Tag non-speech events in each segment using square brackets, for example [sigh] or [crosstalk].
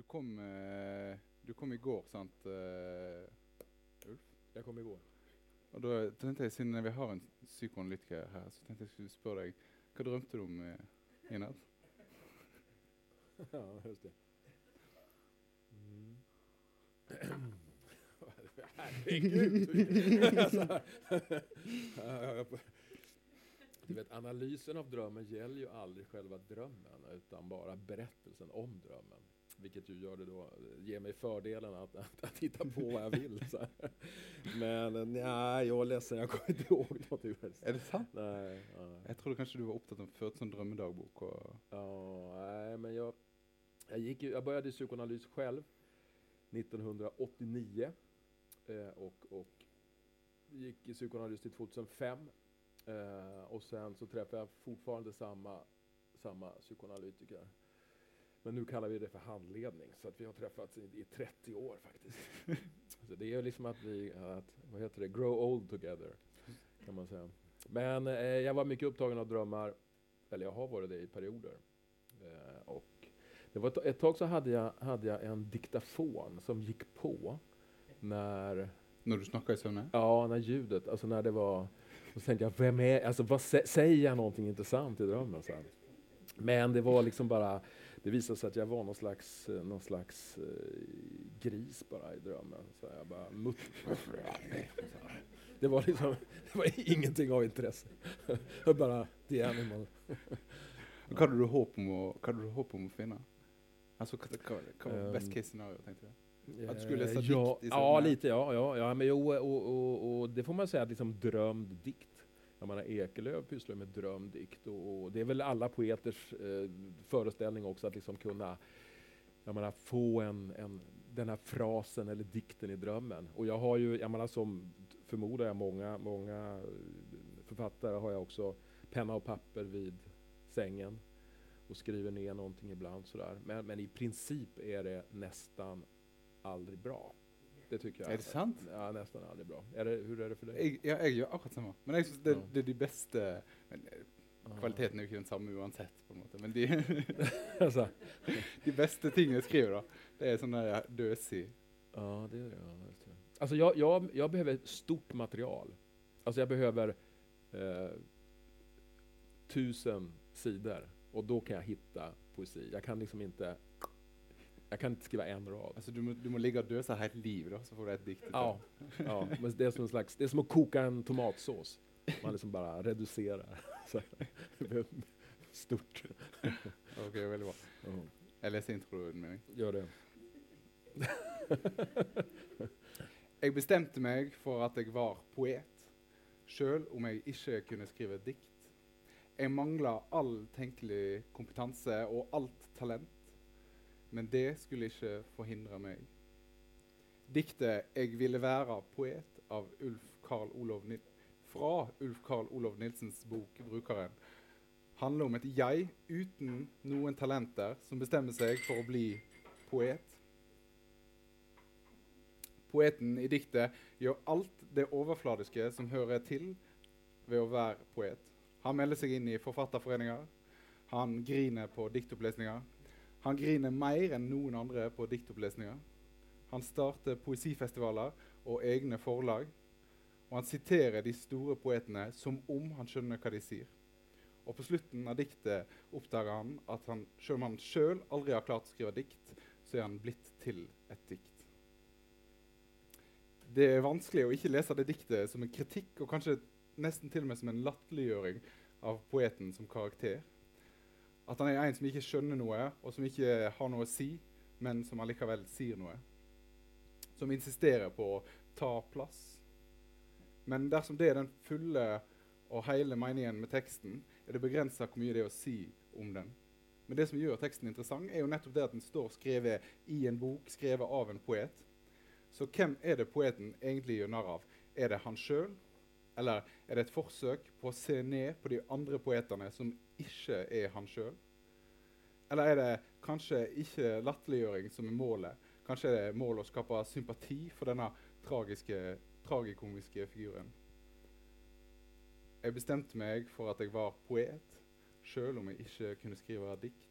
Du kom, eh, du kom i går, sant, eh, Ulf? Jeg kom i går. Og da tenkte jeg, Siden vi har en psykoanalytiker her, så tenkte jeg skulle deg hva drømte du om eh, i natt? [laughs] ja, just det. Mm. [laughs] Herregud! alltså, du vet, analysen av drömmen gäller ju aldrig själva drömmen utan bara berättelsen om drömmen. Vilket ju gör det då, ger mig fördelen att, att, att hitta på vad jag vill. Så. Men nej, jag är ledsen, jag kommer inte ihåg något. Er det sant? Nej, nej. Jeg trodde kanskje du var opptatt av å føre sånn drømmedagbok. Og Ja, nej, men jag, jag, gick, jag började i psykoanalys själv 1989 eh, och, och gick i psykoanalys till 2005. Eh, och sen så träffade jag fortfarande samma, samma psykoanalytiker. Men nu kallar vi det för handledning, så att vi har träffats i, i 30 år faktiskt. [laughs] så det är liksom att vi, att, vad heter det, grow old together, kan man säga. Men eh, jag var mycket upptagen av drömmar, eller jag har varit det i perioder. Eh, och det var ett, ett tag så hade jag, hade jag en diktafon som gick på när, når du snakker i søvne? ja, när ljudet, alltså när det var, och så tänkte jag, vem är, alltså vad sä, säger jag någonting intressant i drömmen sen? Men det var liksom bara, det visade sig att jag var någon slags, eh, någon slags eh, gris bara i drömmen. Så jag bara mutt. Det var liksom, det var ingenting av intresse. Jag bara, the animal. Hadde du hva hadde du håp om å finne? Altså, hva, hva, hva var Um, best case scenario, tenkte du? Att du skulle läsa Eh, dikt ja, i Ja, lite ja. ja, ja men jo, och, och, och det får man säga att liksom drömd dikt. Jag menar, Ekelöf pysslar med drömdikt, och, och det är väl alla poeters eh, föreställning också att liksom kunna jag menar, få en, en, den här frasen eller dikten i drömmen. Och jag har ju, jag menar alltså, som förmodar jag många, många författare har jag också penna och papper vid sängen och skriver ner någonting ibland sådär. Men, men i princip är det nästan aldrig bra. Det tycker jag. Er det sant? Ja, nästan aldrig bra. Är det, hur är det för dig? Jeg, ja, jeg gjør akkurat samme. Men jeg synes det, [laughs] det er de beste men. Kvaliteten jo ikke den samme uansett, på en måte. Men de, de beste tingene jeg skriver, da, det er sånn døsig. ja, det är det. Ja, det. Alltså jag, jag, jag behöver stort material. Alltså jag behöver eh, tusen sidor och då kan jag hitta poesi. Jag kan liksom inte jag kan inte skriva en rad. Altså, du må, du må ligge og døse hele livet, da, så får du et dikt. Ja, ja men det är som en slags, det är som att koka en tomatsås. Man liksom bara reducerar. [laughs] Stort. det. Ok, veldig bra. Ja, Jeg leser introen min. gör det. [laughs] Jeg bestemte meg for at jeg var poet, sjøl om jeg ikke kunne skrive dikt. Jeg mangla all tenkelig kompetanse og alt talent, men det skulle ikke forhindre meg. Diktet 'Jeg ville være poet' av Ulf Karl Olov Nil fra Ulf Karl Olov Nilsens bok 'Brukeren' handler om et jeg uten noen talenter som bestemmer seg for å bli poet. Poeten i diktet gjør alt det overfladiske som hører til ved å være poet. Han melder seg inn i forfatterforeninger. Han griner på diktopplesninger. Han griner mer enn noen andre på diktopplesninger. Han starter poesifestivaler og egne forlag. Og han siterer de store poetene som om han skjønner hva de sier. Og på slutten av diktet oppdager han at han, selv om han sjøl aldri har klart å skrive dikt, så er han blitt til et dikt. Det er vanskelig å ikke lese det diktet som en kritikk, og kanskje nesten til og med som en latterliggjøring av poeten som karakter. At han er en som ikke skjønner noe, og som ikke har noe å si, men som allikevel sier noe. Som insisterer på å ta plass. Men dersom det er den fulle og hele meningen med teksten, er det begrensa hvor mye det er å si om den. Men det som gjør teksten interessant, er jo nettopp det at den står skrevet i en bok, skrevet av en poet. Så hvem er det poeten egentlig gjør narr av? Er det han sjøl? Eller er det et forsøk på å se ned på de andre poetene som ikke er han sjøl? Eller er det kanskje ikke latterliggjøring som er målet? Kanskje er det målet å skape sympati for denne tragiske, tragikomiske figuren? Jeg bestemte meg for at jeg var poet, sjøl om jeg ikke kunne skrive dikt.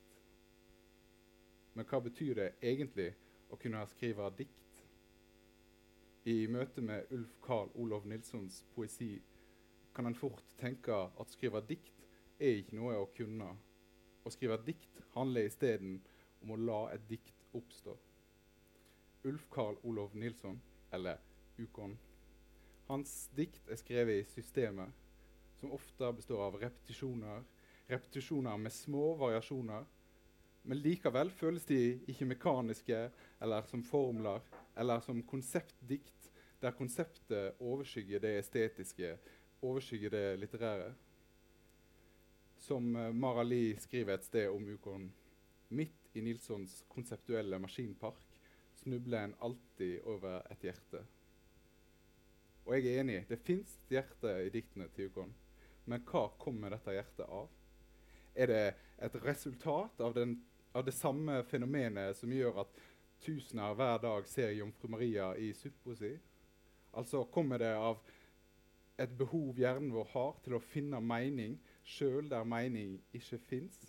Men hva betyr det egentlig å kunne skrive dikt? I møte med Ulf Karl Olof Nilssons poesi kan en fort tenke at skrive dikt er ikke noe å kunne. Å skrive dikt handler isteden om å la et dikt oppstå. Ulf Karl Olof Nilsson, eller Ukon, hans dikt er skrevet i systemet, som ofte består av repetisjoner, repetisjoner med små variasjoner, men likevel føles de ikke mekaniske eller som formler eller som konseptdikt, der konseptet overskygger det estetiske, overskygger det litterære. Som eh, Mara Lee skriver et sted om Ukon. Midt i Nilssons konseptuelle maskinpark snubler en alltid over et hjerte. Og jeg er enig, det fins et hjerte i diktene til Ukon. Men hva kommer dette hjertet av? Er det et resultat av, den, av det samme fenomenet som gjør at tusener hver dag ser Jomfru Maria i suppa si? Altså kommer det av et behov hjernen vår har til å finne mening sjøl der mening ikke fins?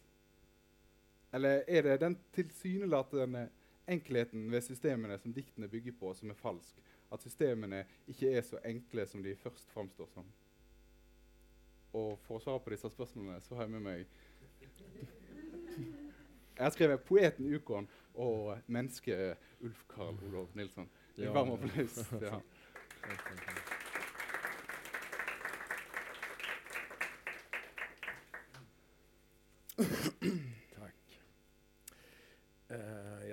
Eller er det den tilsynelatende enkelheten ved systemene som diktene bygger på, som er falsk? At systemene ikke er så enkle som de først framstår som? Og for å svare på disse spørsmålene så har jeg med meg Jeg har skrevet 'Poeten Ukon' og 'Mennesket Ulf Karl Olof Nilsson'. En varm applaus til.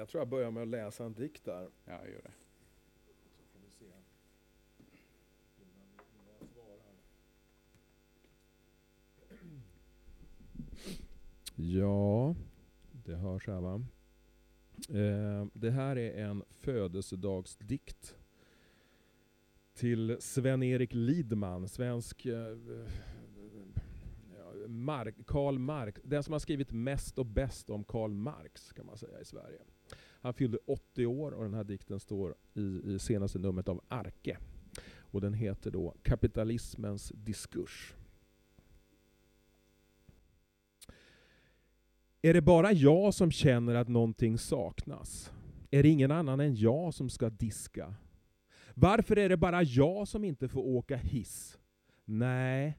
Jag tror jag börjar med att läsa en dikt där. Ja, jag gör det. Så får vi se innan, innan jag svarar. Ja, det hörs här va. Eh, det här är en födelsedagsdikt till Sven-Erik Lidman, svensk eh, ja, Mark, Karl Marx, den som har skrivit mest och bäst om Karl Marx kan man säga i Sverige. Han fyllde 80 år och den här dikten står i, i senaste numret av Arke. Och den heter då Kapitalismens diskurs. Är det bara jag som känner att någonting saknas? Är det ingen annan än jag som ska diska? Varför är det bara jag som inte får åka hiss? Nej,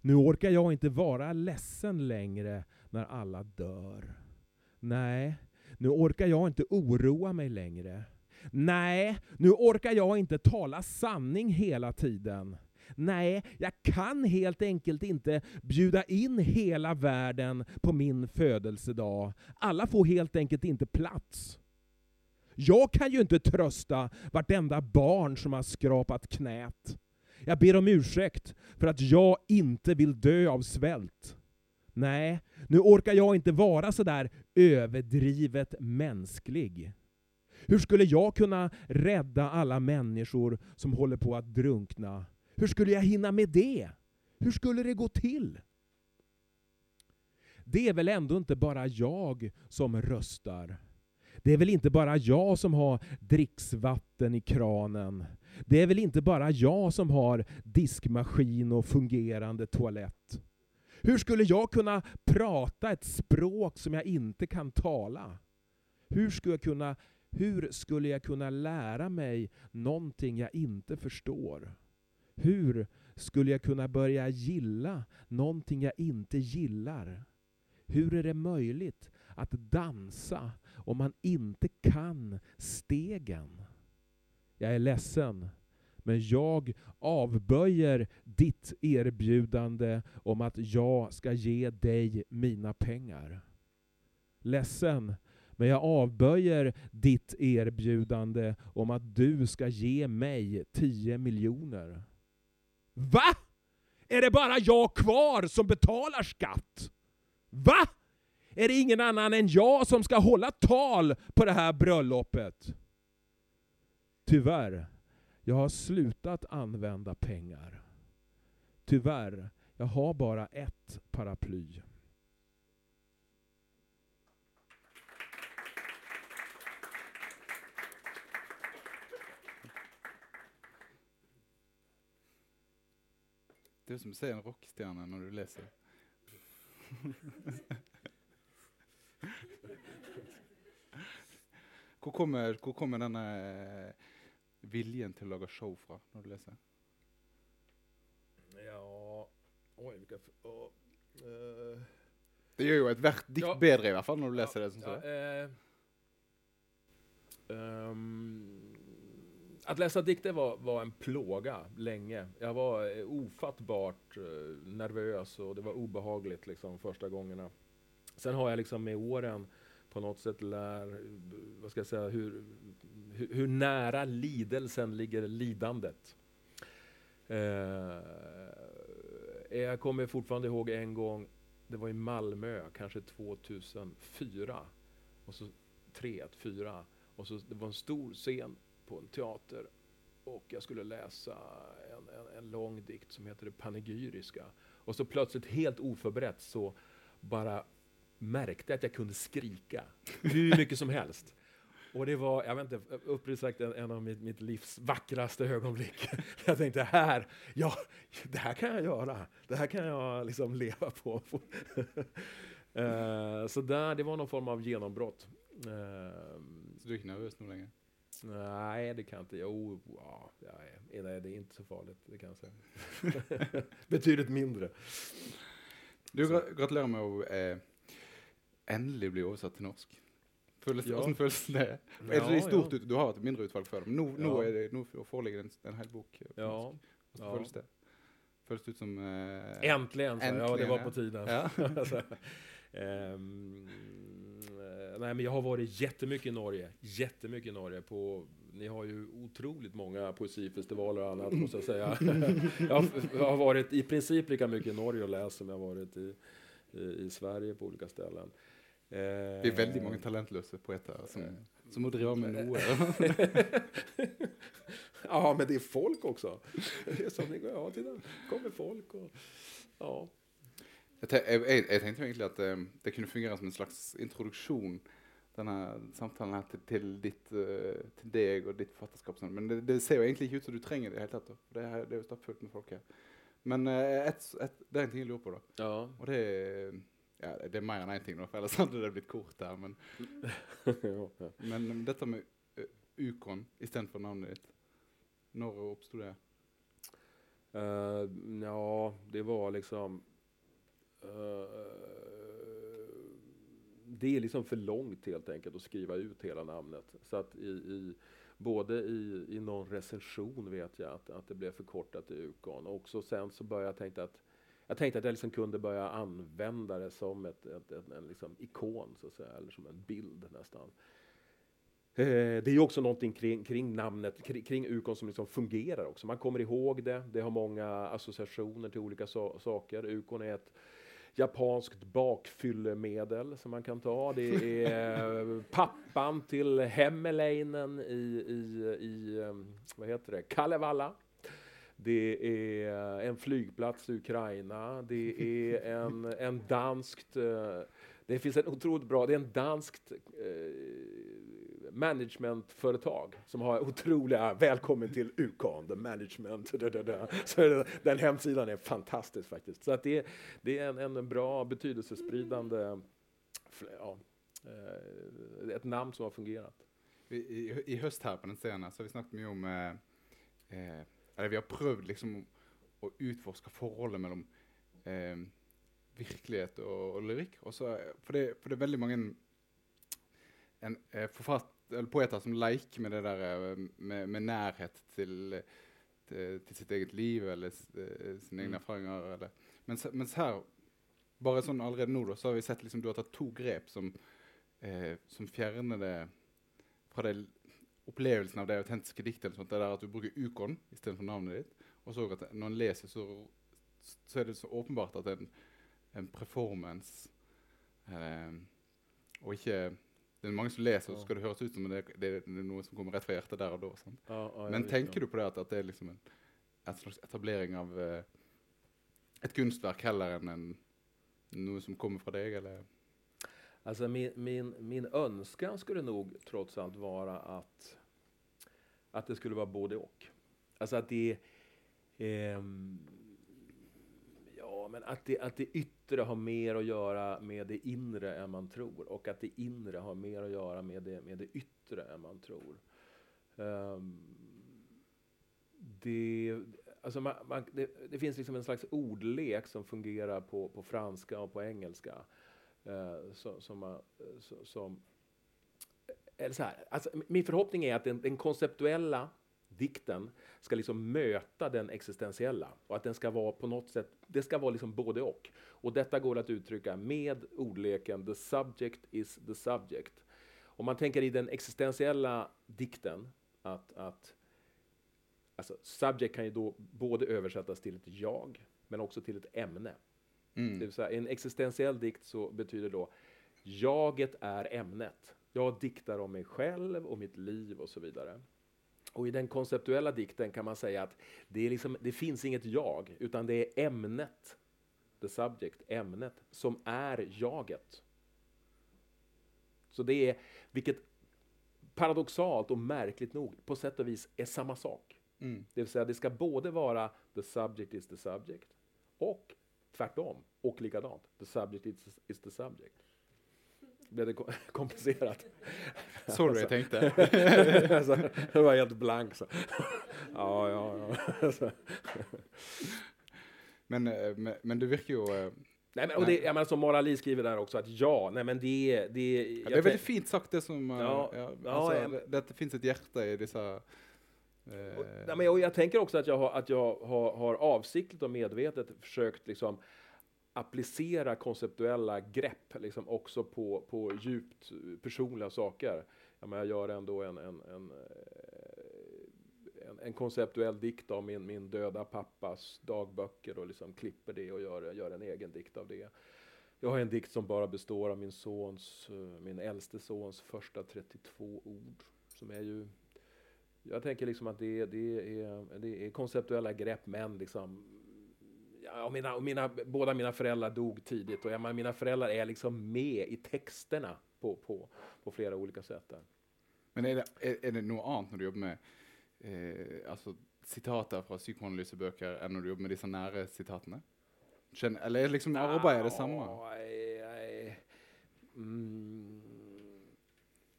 nu orkar jag inte vara ledsen längre när alla dör. Nej, nu orkar jag inte oroa mig längre. Nej, nu orkar jag inte tala sanning hela tiden. Nej, jag kan helt enkelt inte bjuda in hela världen på min födelsedag. Alla får helt enkelt inte plats. Jag kan ju inte trösta vartenda barn som har skrapat knät. Jag ber om ursäkt för att jag inte vill dö av svält. Nej, nu orkar jag inte vara så där överdrivet mänsklig. Hur skulle jag kunna rädda alla människor som håller på att drunkna? Hur skulle jag hinna med det? Hur skulle det gå till? Det är väl ändå inte bara jag som röstar. Det är väl inte bara jag som har dricksvatten i kranen. Det är väl inte bara jag som har diskmaskin och fungerande toalett. Hur skulle jag kunna prata ett språk som jag inte kan tala? Hur skulle jag kunna, hur skulle jag kunna lära mig någonting jag inte förstår? Hur skulle jag kunna börja gilla någonting jag inte gillar? Hur är det möjligt att dansa om man inte kan stegen? Jag är ledsen, men jag avböjer ditt erbjudande om att jag ska ge dig mina pengar. Ledsen, men jag avböjer ditt erbjudande om att du ska ge mig 10 miljoner. Va? Är det bara jag kvar som betalar skatt? Va? Är det ingen annan än jag som ska hålla tal på det här bröllopet? Tyvärr, jag har slutat använda pengar. Tyvärr, jag har bara ett paraply. Det är som att se en rockstjärna när du läser. [laughs] Hvor kommer, hvor kommer denne viljen til å lage show fra, når du leser? Ja, oj vilka... ja, eh, Det gjør jo ethvert dikt Ja. bedre, i hvert fall, når du leser det. Synes ja, eh, ehm, att läsa dikter var, var en plåga länge. Jag var eh, ofattbart nervös och det var obehagligt liksom första gångerna. Sen har jag liksom med åren på något sätt lär, vad ska jag säga, hur, hur, hur nära lidelsen ligger lidandet. Eh, jag kommer fortfarande ihåg en gång, det var i Malmö, kanske 2004. Och så tre, fyra. Och så, det var en stor scen på en teater. Och jag skulle läsa en, en, en lång dikt som heter Det panegyriska. Och så plötsligt helt oförberett så bara märkte jag att jag kunde skrika hur mycket som helst. Och det var, jag vet inte, uppriktigt sagt en, en av mitt, mitt livs vackraste ögonblick. [laughs] Jag tänkte här, ja, det här kan jag göra. Det här kan jag liksom leva på. [laughs] Eh, så där, det var någon form av genombrott. Eh, Så du er ikke nervøs nå lenger? nej, det kan jag inte. Jo, ja, är, nej, det är inte så farligt, det kan jag säga. [laughs] Betydligt mindre. Du, gra gratulerer med å eh, endelig bli oversatt til norsk. Føles, Ja. Føles det? det Ja, litt stort ja. Du har hatt et mindre utvalg før, men nå, nå, Ja. er det, nå foreligger det en, en hel bok eh, Ja. Hvordan ja. føles det? Det ut som eh, Äntligen, jag. ja det Äntligen, var på tiden. Ja. [laughs] Alltså, eh, nej, men jag har varit jättemycket i Norge. Jättemycket i Norge. På, ni har ju otroligt många poesifestivaler och annat, måste jag säga. [laughs] jag, har, jag har varit i princip lika mycket i Norge och läst som jag har varit i, i, i Sverige på olika ställen. Eh, Det er veldig mange talentløse poeter som, som må drive med noe. [laughs] ja, men det är folk också. Är som ni går, ja, titta, kommer folk och ja. Jeg, te jeg, jeg, tenkte egentlig at eh, det kunne fungere som en slags introduksjon, denne samtalen her, til, til, ditt, eh, til deg og ditt forfatterskap. Sånn. Men det, det ser jo egentlig ikke ut som du trenger det i det hele tatt. da. Det, er- det er jo stappfullt med folk her. Men eh, et, et, det er en ting jeg lurer på, da. ja. Og det er ja, det er mer enn én ting, da, for ellers hadde det blitt kort her. Men, [laughs] ja, men dette med uh, Ukon istedenfor navnet ditt, når oppsto det? Eh, ja, det var liksom... eh, det är liksom för långt helt enkelt att skriva ut hela namnet. Så att i, i, både i, i någon recension vet jag att, att det blev förkortat i Ukon. Och också sen så började jag tänka att jag tänkte att jag liksom kunde börja använda det som ett, ett, ett, en liksom ikon, så att säga, eller som en bild nästan. Eh, Det är också någonting kring, kring namnet, kring, kring Ukon som liksom fungerar också. Man kommer ihåg det, det har många associationer till olika so saker. Ukon är ett japanskt bakfyllemedel som man kan ta. Det är [laughs] pappan till Hemmeleinen i, i, i um, vad heter det, Kalevala. Det är en flygplats i Ukraina. Det är en, en danskt... Eh, det finns en otroligt bra... Det är en danskt eh, managementföretag som har otroliga... Välkommen till Ukon, the management. Da, da, da. Så den hemsidan är fantastisk faktiskt. Så att det, är- det är en, en bra betydelsespridande... Ja, eh, ett namn som har fungerat. I, i, I høst her på den senaste har vi snackat mycket om eh, eh, eller vi har prøvd liksom å utforske forholdet mellom eh, virkelighet og, og lyrikk. For, det, for det er veldig mange en, eh, forfatt, eller poeter som leker med det der eh, med, med nærhet til, til, til sitt eget liv eller eh, sine egne Mm. erfaringer. Eller. Mens, mens her, bare sånn allerede nå, da, så har vi sett liksom du har tatt to grep som, eh, som fjerner det fra det opplevelsen av det autentiske diktet. eller sånt, det der at du bruker ukon istedenfor navnet ditt. Og så at når en leser, så, så er det så åpenbart at en, en performance. Eh, og ikke Det er mange som leser, og så skal det høres ut som det, det, det er noe som kommer rett fra hjertet der og da. Ja, ja, Men tenker du på det at, at det er liksom en, en slags etablering av eh, et kunstverk heller enn en, noe som kommer fra deg, eller? Alltså min, min, min önskan skulle nog trots allt vara att, att det skulle vara både och. Alltså att det... ehm, ja, men att det, att det yttre har mer att göra med det inre än man tror och att det inre har mer att göra med det, med det yttre än man tror. Um, det, alltså man, man, det, det, finns liksom en slags ordlek som fungerar på, på franska och på engelska. Uh, som, eh, som, eh, eller så här, alltså, min förhoppning är att den, den konceptuella dikten ska liksom möta den existentiella och att den ska vara på något sätt, det ska vara liksom både och. Och detta går att uttrycka med ordleken the subject is the subject. Om man tänker i den existentiella dikten att, att alltså subject kan ju då både översättas till ett jag men också till ett ämne. Mm. Det vill säga, en existentiell dikt så betyder då jaget är ämnet. Jag diktar om mig själv och mitt liv och så vidare. Och i den konceptuella dikten kan man säga att det, liksom, det finns inget jag, utan det är ämnet, the subject, ämnet, som är jaget. Så det är, vilket paradoxalt och märkligt nog på sätt och vis är samma sak. Mm. Det vill säga, det ska både vara the subject is the subject och tvärtom, och likadant, the subject is, is the subject blev det [laughs] komplicerat. Sorry, alltså. jag tänkte. [laughs] alltså, det var helt blank. Så. ja, ja, ja. men, eh, men, men du verkar ju... Eh, nej, men, och det, jag menar, som Mara skriver där också, att ja, nej men det... Det, ja, det är väldigt fint sagt det som... Eh, ja, ja, alltså, ja, det, det, finns ett hjärta i dessa... Eh. Och, nej, men jag, jag, tänker också att jag har, att jag har, har avsiktligt och medvetet försökt liksom applicera konceptuella grepp liksom också på, på djupt personliga saker. Jag, menar, jag gör ändå en, en, en, eh, en, en konceptuell dikt av min, min döda pappas dagböcker och liksom klipper det och gör, gör en egen dikt av det. Jag har en dikt som bara består av min sons, eh, min äldste sons första 32 ord. Som är ju, jag tänker liksom att det, det, är, det är konceptuella grepp men liksom ja, mina, mina, båda mina föräldrar dog tidigt och jag, mina föräldrar är liksom med i texterna på, på, på flera olika sätt. Där. Men är det, är, är det något annat när du jobbar med eh, alltså, citater från psykoanalyseböcker än när du jobbar med dessa nära citaten? eller är det liksom arbetet det samma? Mm.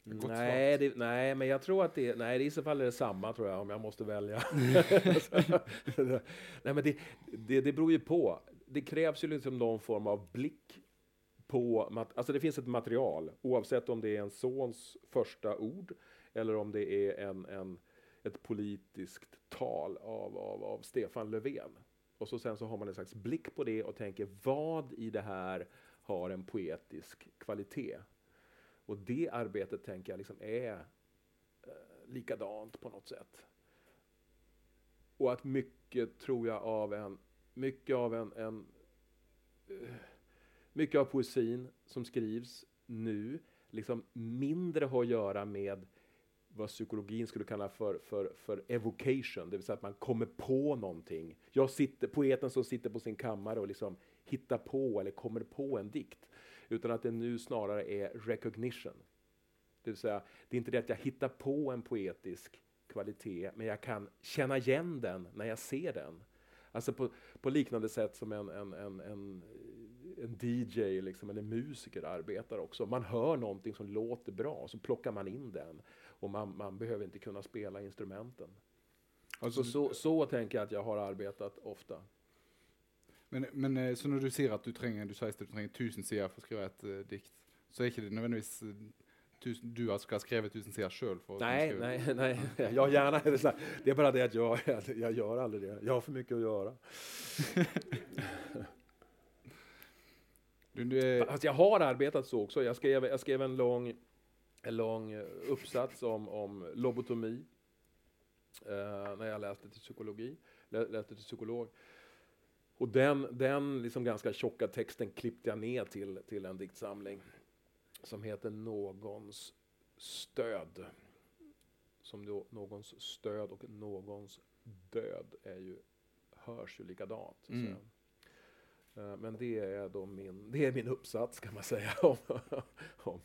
Nej, det, nej, men jag tror att det, nej, i så fall är det samma tror jag om jag måste välja. [laughs] nej, men det, det, det beror ju på. Det krävs ju liksom någon form av blick på, alltså det finns ett material oavsett om det är en sons första ord eller om det är en, en, ett politiskt tal av, av, av Stefan Löfven. Och så sen så har man en slags blick på det och tänker vad i det här har en poetisk kvalitet. Och det arbetet tänker jag liksom är eh, likadant på något sätt. Och att mycket, tror jag, av en, mycket av en, en eh, mycket av poesin som skrivs nu, liksom mindre har att göra med vad psykologin skulle kalla för, för, för evocation, det vill säga att man kommer på någonting. Jag sitter, poeten som sitter på sin kammare och liksom hittar på eller kommer på en dikt utan att det nu snarare är recognition. Det vill säga, det är inte det att jag hittar på en poetisk kvalitet, men jag kan känna igen den när jag ser den. Alltså på, på liknande sätt som en, en, en, en, en DJ liksom, eller musiker arbetar också. Man hör någonting som låter bra, så plockar man in den. Och man, man behöver inte kunna spela instrumenten. Alltså, så, så, så tänker jag att jag har arbetat ofta. Men, men eh, så när du ser att du tränger, du säger att du tränger tusen sidor för att skriva ett uh, dikt, så är det inte nödvändigtvis uh, tusen, du ska skriva tusen sidor själv? För nej, nej, nej, jag gärna. Det är bara det att jag, [laughs] jag gör aldrig det. Jag har för mycket att göra. du, du är... Fast jag har arbetat så också. Jag skrev, jag skrev en lång, en lång uppsats om, om lobotomi uh, när jag läste till psykologi, läste till psykolog. Och den, den liksom ganska tjocka texten klippte jag ner till, till en diktsamling som heter Någons stöd. Som då, någons stöd och någons död är ju, hörs ju likadant. Mm. Eh, men det är då min, det är min uppsats kan man säga. [laughs] Om, om.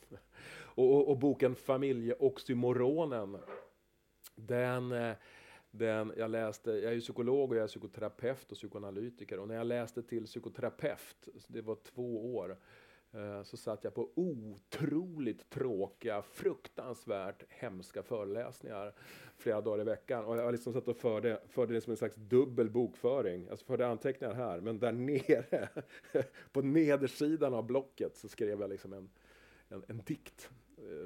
Och, och, och boken Familjeoxymoronen, den, eh, den, jag läste, jag är ju psykolog och jag är psykoterapeut och psykoanalytiker och när jag läste till psykoterapeut, det var två år, eh, så satt jag på otroligt tråkiga, fruktansvärt hemska föreläsningar flera dagar i veckan. Och jag liksom satt och förde, förde det som en slags dubbel bokföring. Alltså förde anteckningar här, men där nere, [laughs] på nedersidan av blocket, så skrev jag liksom en, en, en dikt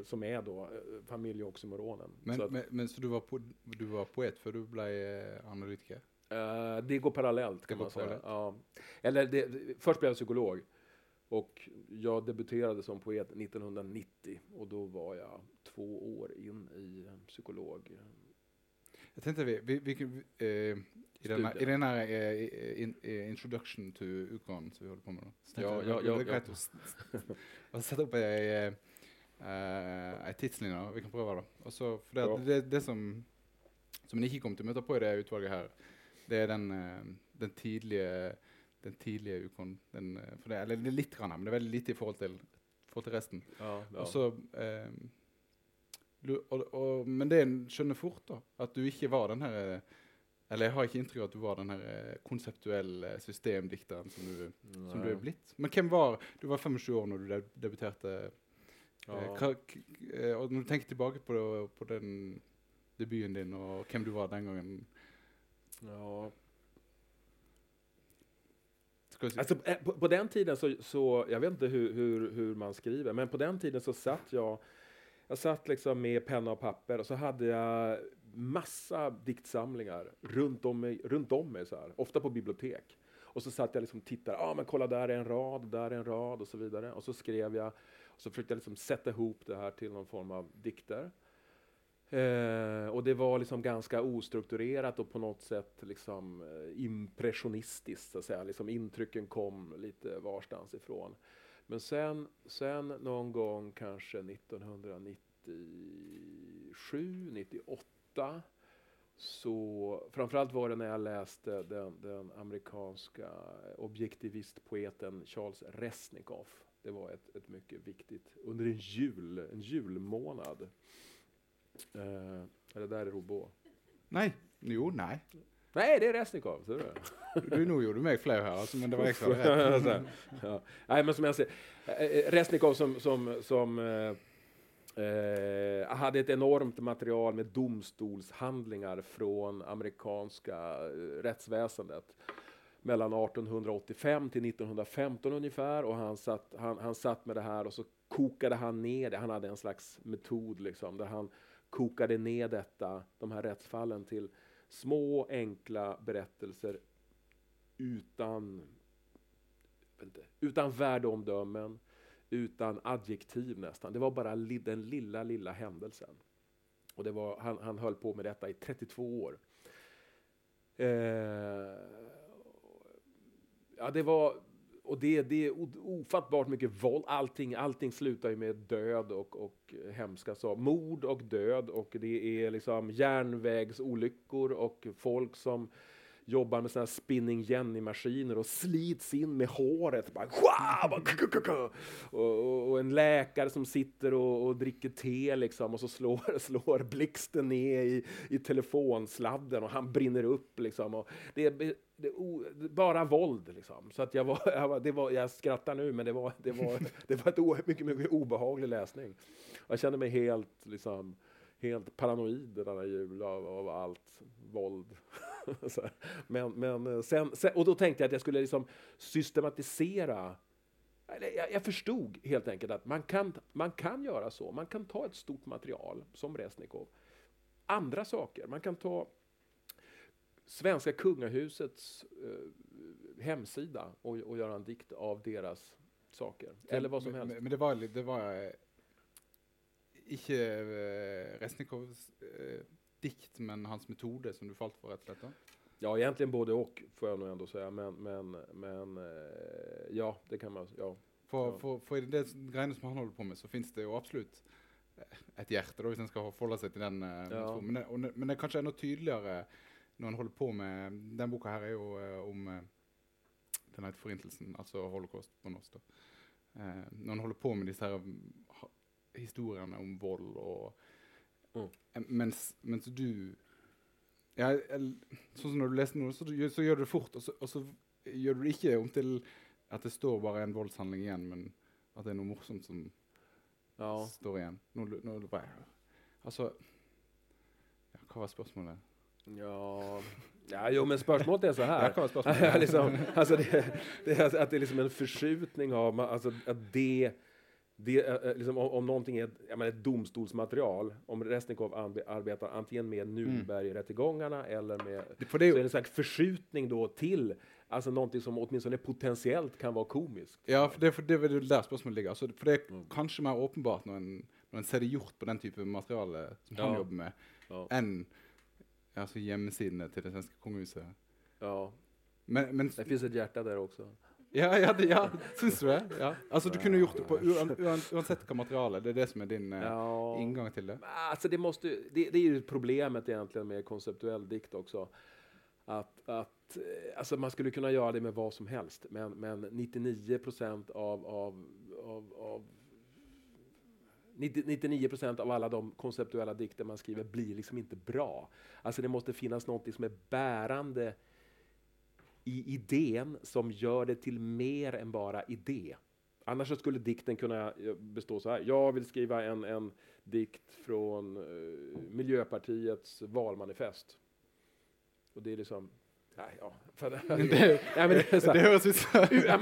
som är då eh, familjeoxymoronen. Men, Så men, men så du var, po du var poet för du blev eh, analytiker? Eh, det går parallellt kan Det går man säga. Ja. Eller det, först blev jag psykolog och jag debuterade som poet 1990 och då var jag två år in i eh, psykolog. Jag tänkte vi, vi, vi, eh, i, den här, i den här eh, in, eh, introduction to Ukon som vi håller på med då. Jag, ja, det ja, är ja. greit å s- å sette opp ei, eh, tidslinje. Vi kan prøve, da. Og så- for det, det, det som, som en ikke kommer til å møte på i det utvalget her, det er den, eh, den tidlige den tidlige Ukon. Den, eh, for det, eller det er litt, grann, men det er veldig lite i forhold til, forhold til resten. Ja, ja. Og så, eh, du, og, og, men det en skjønner fort, da, at du ikke var den her Eller jeg har ikke inntrykk av at du var den her konseptuelle systemdikteren som du, som du er blitt. Men hvem var Du var 25 år når du deb- debuterte. Eh, Ja. eh, når du tenker tilbake på, på den debuten din, og hvem du var den gangen Ja. Alltså, eh, på, på den tiden så, så, jag vet inte hur, hur, hur man skriver, men på den tiden så satt jag, jag satt liksom med penna och papper och så hade jag massa diktsamlingar runt om mig, runt om mig så här, ofta på bibliotek. Och så satt jag liksom och tittade, ah, men kolla där är en rad, där är en rad och så vidare. Och så skrev jag, och så försökte jag liksom sätta ihop det här till någon form av dikter. Eh, och det var liksom ganska ostrukturerat och på något sätt liksom eh, impressionistiskt, så att säga. Liksom intrycken kom lite varstans ifrån. Men sen, sen någon gång kanske 1997, 98 så framförallt var det när jag läste den, den amerikanska objektivistpoeten Charles Resnikoff. Det var ett, ett mycket viktigt, under en jul, en julmånad. Eh, eller där är. Nei. Jo, nei. Nej, det är Resnikov, ser du? Du, nå gjorde du meg flau her, altså, men det var. [laughs] Så här, ja. Nej, men som jag säger, eh, Resnikov som, som, som eh, eh, hade ett enormt material med domstolshandlingar från amerikanska eh, rättsväsendet mellan 1885 till 1915 ungefär och han satt, han, han satt med det här och så kokade han ner det. Han hade en slags metod liksom där han kokade ner detta, de här rättsfallen till små enkla berättelser utan, inte, utan värdeomdömen, utan adjektiv nästan. Det var bara li, den lilla, lilla händelsen. Och det var, han, han höll på med detta i 32 år. Eh, ja, det var... Och det, det är ofattbart mycket våld. Allting, allting slutar ju med död och, och hemska saker. Mord och död och det är liksom järnvägsolyckor och folk som jobbar med såna här spinning Jenny-maskiner och slits in med håret. Bara, bara, och, och, en läkare som sitter och, och dricker te liksom och så slår, [laughs] slår blixten ner i, i telefonsladden och han brinner upp liksom. Och det, är, det, o, bara våld liksom. Så att jag, var, [laughs] jag, var, det var, jag skrattar nu men det var, det var, [laughs] det var ett o, mycket, mycket obehaglig läsning. Jag kände mig helt liksom helt paranoid denna jul av, av allt våld. [laughs] Men, men eh, sen, sen, och då tänkte jag att jag skulle liksom systematisera jag, jag förstod helt enkelt att man kan, man kan göra så. Man kan ta ett stort material som Resnikov. Andra saker. Man kan ta svenska kungahusets eh, hemsida och, och göra en dikt av deras saker. Eller vad som helst. Men, det var, det var eh, ikke eh, Resnikovs eh, dikt, men hans metode som du falt for, rett og slett? da? Ja, egentligen både och får jag nog ändå säga. Men, men, men eh, ja, det kan man. Ja. For, Ja. for i det greiene som han holder på med, så fins det jo absolutt eh, et hjerte, da, hvis en skal forholde seg til den. Ja. Men, det, det- men det er kanskje enda tydeligere når en holder på med Den her er jo eh, om Den heter 'Forintelsen', altså holocaust på norsk. da. Eh, når en holder på med disse her historiene om vold og Mm. mens, mens du ja, Sånn som når du leser noe, så, så gjør du det fort, og så, og så gjør du det ikke om til at det står bare en voldshandling igjen, men at det er noe morsomt som Ja. står igjen. Nå, nå, bare, altså ja, Hva var spørsmålet? Ja, ja jo, men spörsmålet är så [laughs] Ja, här. spørsmålet? [laughs] liksom, alltså det, det är att det är liksom en förskjutning av, alltså att det, det är, eh, liksom, om, om någonting är menar, ett domstolsmaterial, om Resnikov arbetar antingen med Nürnbergrättegångarna eller med, For det så är det en slags förskjutning då till, alltså någonting som åtminstone potentiellt kan vara komiskt. Ja, for det, for det er vel der spørsmålet ligger. Altså, for det er Mm. kanskje mer åpenbart når en, når en ser det gjort på den type materiale som han Ja. jobber med, Ja. enn altså, hjemmesidene til det svenske kongehuset. Ja, Men, men det finns ett hjärta där också. Ja, ja, det, ja [laughs] syns du det? Ja. Altså, du kunne gjort det på uansett hva materiale. Det er det som er din eh, Ja. inngang til det. Alltså det, måste, det, det är ju problemet egentligen med konceptuell dikt också. Att, att, eh, alltså man skulle kunna göra det med vad som helst, men, men 99 procent av, av, av, av 90 99 procent av alla de konceptuella dikter man skriver blir liksom inte bra. Alltså det måste finnas något som är bärande i idén som gör det till mer än bara idé. Annars skulle dikten kunna eh, bestå så här. Jag vill skriva en, en dikt från eh, Miljöpartiets valmanifest. Och det är liksom... Nej, ja. För, Det, [laughs] men det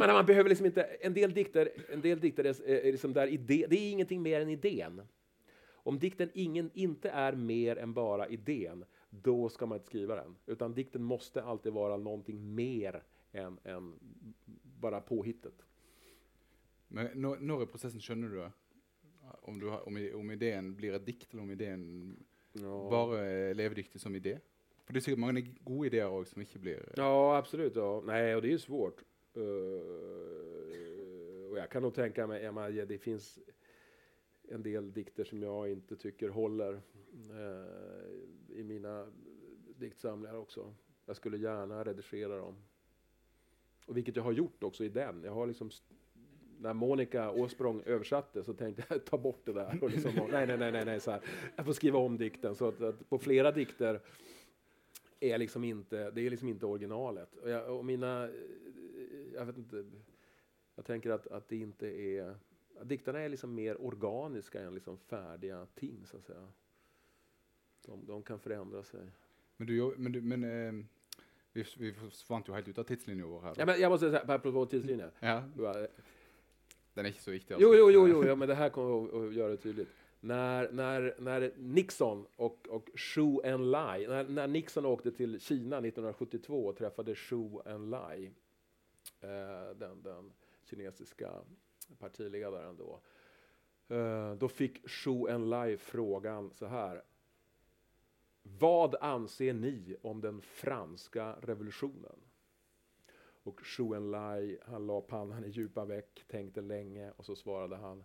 det man behöver liksom inte, en del dikter, en del dikter är, är liksom där idé, det är ingenting mer än idén. Om dikten ingen, inte är mer än bara idén, då ska man inte skriva den. Utan dikten måste alltid vara någonting mer än, än bara påhittet. Men når, når i prosessen skjønner du det? Om, du har, om, om ideen blir et dikt, eller om ideen Ja. bare er levedyktig som idé? For det er sikkert mange gode ideer òg som ikke blir Ja, absolut. Ja. Nej, och det är ju svårt. Eh, och jag kan nog tänka mig, jag menar, det finns en del dikter som jag inte tycker håller eh, i mina diktsamlingar också. Jag skulle gärna redigera dem. Och vilket jag har gjort också i den. Jag har liksom när Monica Åsprång översatte så tänkte jag ta bort det där. Och liksom, nej, nej, nej, nej, nej så här. Jag får skriva om dikten. Så att, att på flera dikter är liksom inte, det är liksom inte originalet. Och, jag, och mina, eh, jag vet inte, jag tänker att, att det inte är, dikterna är liksom mer organiska än liksom färdiga ting så att säga. De, de kan förändra sig. Men, du, jo- men, du, men eh, vi, vi forsvant jo helt ut av tidslinja vår her. Ja, men jag måste säga, apropå tidslinjen. Ja, Jo, den er ikke så viktig. jo, jo, jo, ja, men det här kommer att, göra det tydligt. När, när, när Nixon och, och Zhou Enlai, när, när Nixon åkte till Kina 1972 och träffade Zhou Enlai, eh, den, den kinesiska partiledaren då, eh, då fick Zhou Enlai frågan så här. Vad anser ni om den franska revolutionen? Och Zhou Enlai, han la pannan i djupa veck, tänkte länge och så svarade han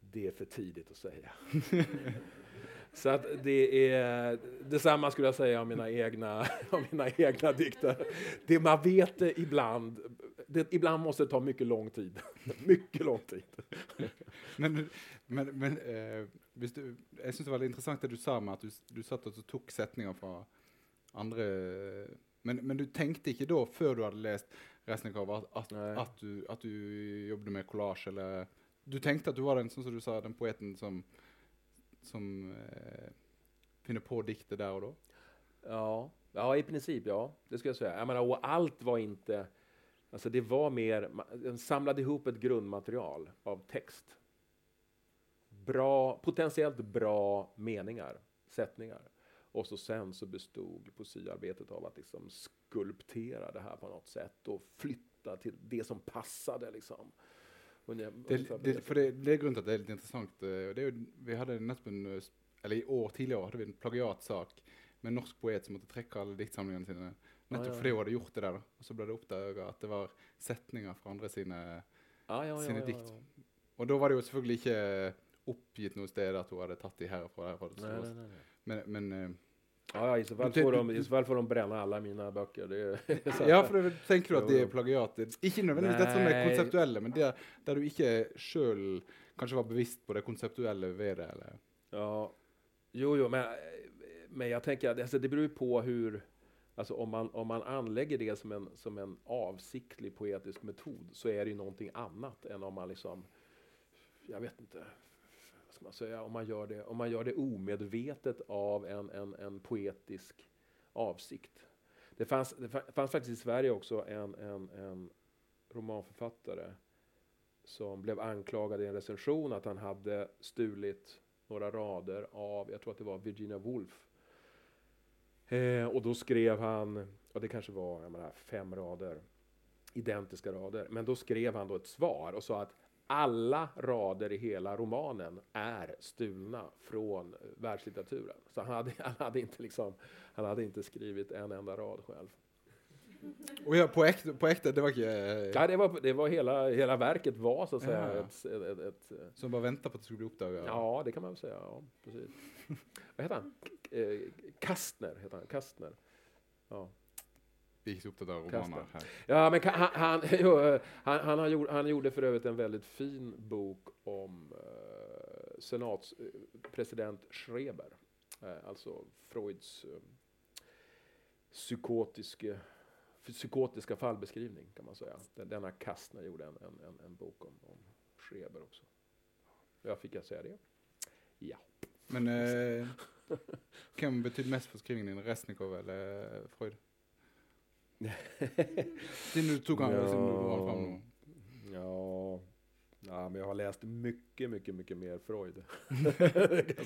det är för tidigt att säga. [laughs] så att det är detsamma skulle jag säga om mina egna, om mina egna dikter. Det man vet ibland, det, ibland måste det ta mycket lång tid. [laughs] mycket lång tid. Men, men, men eh, hvis du, jeg syns det var veldig interessant det du sa med at du, du satt og så tok setninger fra andre men, men du tenkte ikke da, før du hadde lest Resnikov, at, at, Nei. at, du, at du jobbet med collage, eller Du tenkte at du var den, som du sa, den poeten som, som eh, finner på diktet der og da? Ja, ja, i princip ja. Det skulle jag säga. Jag menar, och allt var inte... Alltså det var mer... Den samlade ihop ett grundmaterial av text. Bra, potentiellt bra meningar, sättningar. Och så sen så bestod poesiarbetet av att liksom skulptera det här på något sätt och flytta till det som passade. Liksom. Det, det, for det, det er grunnen til at det er litt interessant. eh, det jo, vi hadde nettopp en, eh, eller I år tidligere hadde vi en plagiatsak med en norsk poet som måtte trekke alle diktsamlingene sine. Nettopp ja. fordi hun hadde gjort det der. Og så ble det oppdaga at det var setninger fra andre sine sine dikt. Og da var det jo selvfølgelig ikke oppgitt noe sted at hun hadde tatt de herfra det Nej, nej, nej. Men, men eh, Ja, ja, i så fall det- får de, i så fall får de bränna alla mina böcker. Det är, [laughs] Ja, att- for det, tenker du at Jo, det jo. er plagiat? Ikke nødvendigvis dette som Nei. konseptuelle, men der, der du ikke sjøl kanskje var bevisst på det konseptuelle ved det. eller... Ja, jo, jo, men eh, men jag tänker att alltså, det beror ju på hur, alltså om man, om man anlägger det som en, som en avsiktlig poetisk metod så är det ju någonting annat än om man liksom, jag vet inte, vad ska man säga, om man gör det, om man gör det omedvetet av en, en, en poetisk avsikt. Det fanns, det fanns faktiskt i Sverige också en, en, en romanförfattare som blev anklagad i en recension att han hade stulit några rader av, jag tror att det var Virginia Woolf. Eh, och då skrev han, och det kanske var menar, fem rader, identiska rader, men då skrev han då ett svar och sa att alla rader i hela romanen är stulna från eh, världslitteraturen. Så han hade, [laughs] han hade, inte, liksom, han hade inte skrivit en enda rad själv. Och ja, på äkta, på äkta det var inte... Ja, det var, det var hela, hela verket var så att säga Ja. ett, ett, ett, Som bara väntar på att det skulle bli uppdagat? Ja, det kan man väl säga. Ja, precis. [laughs] Vad heter han? Eh, Kastner heter han. Kastner. Ja, Vi gick uppdaga romaner här. ja men han, han, [laughs] eh, han, han, har gjort, han gjorde för övrigt en väldigt fin bok om eh, senatspresident Schreber. Eh, alltså Freuds eh, psykotiska, psykotiska fallbeskrivning kan man säga. Den- Denna Kastner gjorde en, en, en, bok om, om Schreber också. Jag fick jag säga det? Ja. Men eh, vem betyder mest för skrivningen? Resnikov eller Freud? [laughs] Sen du tog han, du drog han fram nu. Ja, ja, men jag har läst mycket, mycket, mycket mer Freud.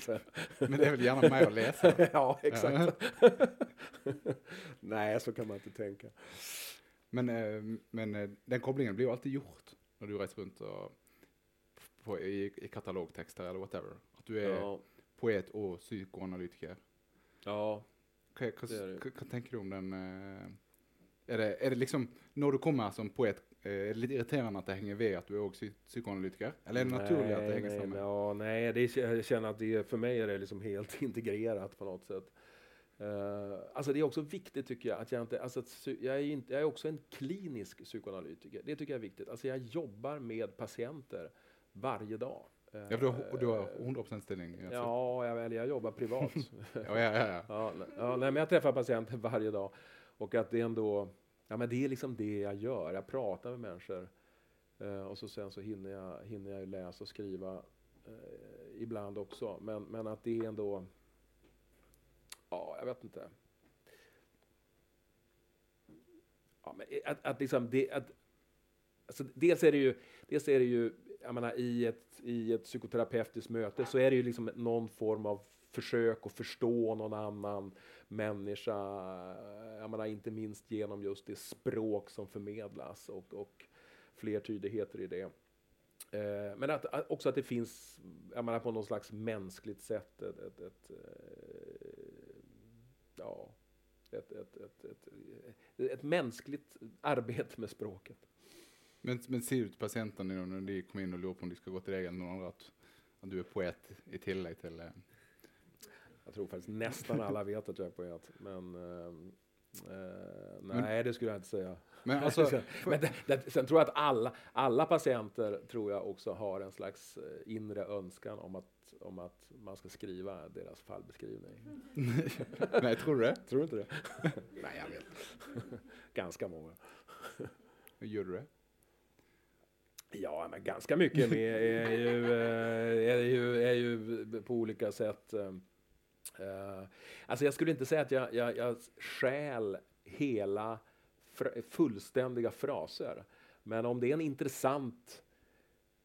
Kan. [laughs] Men det är väl gärna mig att läsa? [laughs] ja, exakt. [laughs] Nej, så kan man inte tänka. Men, eh, men eh, den kopplingen blir ju alltid gjort när du reser runt och på, i, i katalogtexter eller whatever. Att du är Ja, poet och psykoanalytiker. ja, Vad, vad, Det det. tänker du om den? eh, Är det, är det liksom, när du kommer som poet, är det lite irriterande att det hänger med att du är också psykoanalytiker? Eller är det naturligt att det hänger nej, samman? Ja, nej, det, är- jag känner att det, för mig är det liksom helt [laughs] integrerat på något sätt. Uh, alltså det är också viktigt tycker jag att jag inte, alltså att jag är, inte, jag är också en klinisk psykoanalytiker. Det tycker jag är viktigt. Alltså jag jobbar med patienter varje dag. Eh, Ja, du, har- du har 100% ställning? Alltså. Ja, jag, eller jag jobbar privat. [laughs] ja, ja, ja, ja, nej, men jag träffar patienter varje dag. Och att det ändå, ja men det är liksom det jag gör. Jag pratar med människor. Eh, och så sen så hinner jag, hinner jag läsa och skriva eh, ibland också. Men, men att det är ändå, ja jag vet inte. Ja, men att, att liksom det, att, alltså dels är det ju, dels är det ju jag menar, i, ett, i ett psykoterapeutiskt möte så är det ju liksom någon form av försök att förstå någon annan människa, jag menar, inte minst genom just det språk som förmedlas och, och flertydigheter i det. Eh, men att, att, också att det finns, jag menar, på något slags mänskligt sätt ett, ett, ett eh, ja, ett, ett, ett, ett, ett, mänskligt arbete med språket. Men, men ser du till patienten nu när de kommer in och lurar på om de ska gå till dig eller någon annan att, att du är poet i tillägg till... Eh, Eh, Jag tror faktiskt nästan alla vet att jag är poet, men ehm, eh, nej, det skulle jag inte säga. men [laughs] alltså, men det, det, sen tror jag att alla, alla patienter tror jag också har en slags eh, inre önskan om att, om att man ska skriva deras fallbeskrivning. [laughs] nej, tror du det? Tror du inte det? [laughs] nej, jag vet. Ganska många. Gör du det? Ja, men ganska mycket med är ju, eh, är ju, är ju på olika sätt. Eh, alltså jag skulle inte säga att jag, jag, jag stjäl hela fullständiga fraser. Men om det är en intressant,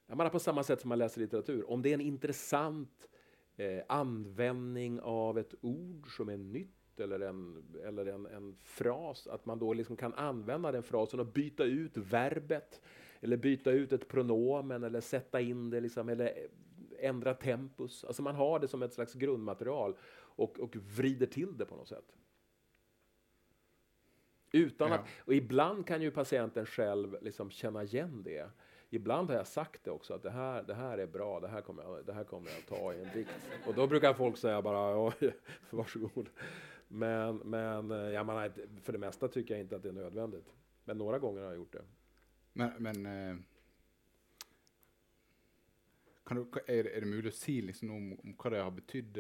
jag menar på samma sätt som man läser litteratur, om det är en intressant eh, användning av ett ord som är nytt eller en, eller en, en fras, att man då liksom kan använda den frasen och byta ut verbet eller byta ut ett pronomen eller sätta in det liksom, eller eh, ändra tempus. Alltså man har det som ett slags grundmaterial och, och vrider till det på något sätt. Utan Ja. att, och ibland kan ju patienten själv liksom känna igen det. Ibland har jag sagt det också, att det här, det här är bra, det här, kommer jag, det här kommer jag ta i en dikt. Och då brukar folk säga bara, oj, [laughs] varsågod. Men, men eh, jag menar, för det mesta tycker jag inte att det är nödvändigt. Men några gånger har jag gjort det. Men, men eh, kan du, är, det, är det möjligt att säga liksom om, om vad det har betytt?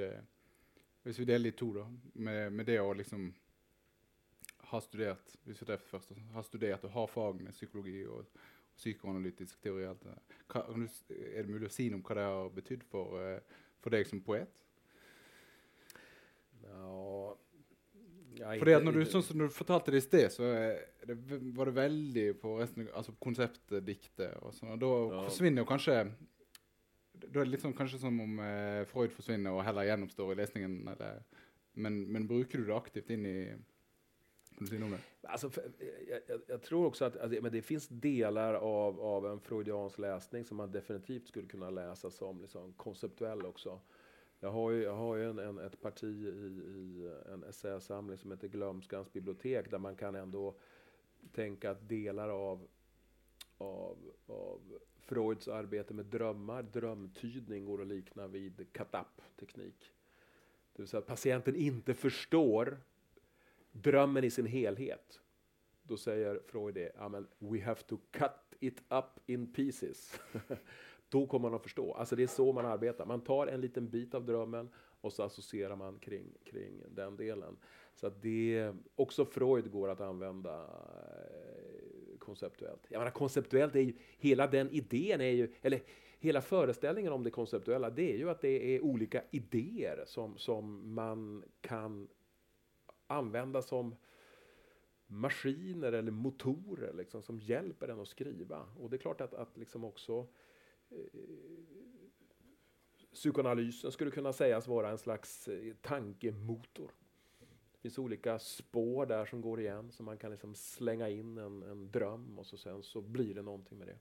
Eh, Hvis vi deler i to, da, med, med det å liksom ha studert hvis vi tar først, ha studert og ha fagene psykologi og, og psykoanalytisk teori alt det. Hva, Er det mulig å si noe om hva det har betydd for, eh, for deg som poet? Ja, ja, Fordi at når du, sånn som du fortalte det i sted, så er det, var det veldig på resten, altså konseptdiktet og sånn. Da Ja. forsvinner jo kanskje då er det liksom litt sånn kanskje som om eh, Freud forsvinner og heller genomstår i lesningen. Eller, men, men bruker du det aktivt inn i Kan du si noe om det? Alltså, för, jag, jag, jag tror också att alltså, men det finns delar av, av en freudiansk läsning som man definitivt skulle kunna läsa som liksom, konceptuell också. Jag har ju, jag har ju en, en, ett parti i, i en essäsamling som heter Glömskans bibliotek där man kan ändå tänka att delar av, av, av Freuds arbete med drömmar, drömtydning, går att likna vid katap-teknik. Det vill säga att patienten inte förstår drömmen i sin helhet. Då säger Freud det, ja, men we have to cut it up in pieces. [laughs] Då kommer man att förstå. Alltså det är så man arbetar. Man tar en liten bit av drömmen och så associerar man kring, kring den delen. Så att det, också Freud går att använda konceptuellt. Jag menar, konceptuellt är ju, hela den idén är ju, eller hela föreställningen om det konceptuella, det är ju att det är olika idéer som, som man kan använda som maskiner eller motorer liksom, som hjälper en att skriva. Och det är klart att, att liksom också eh, psykoanalysen skulle kunna sägas vara en slags eh, tankemotor. Det finns olika spår där som går igen som man kan liksom slänga in en, en dröm och så sen så blir det någonting med det.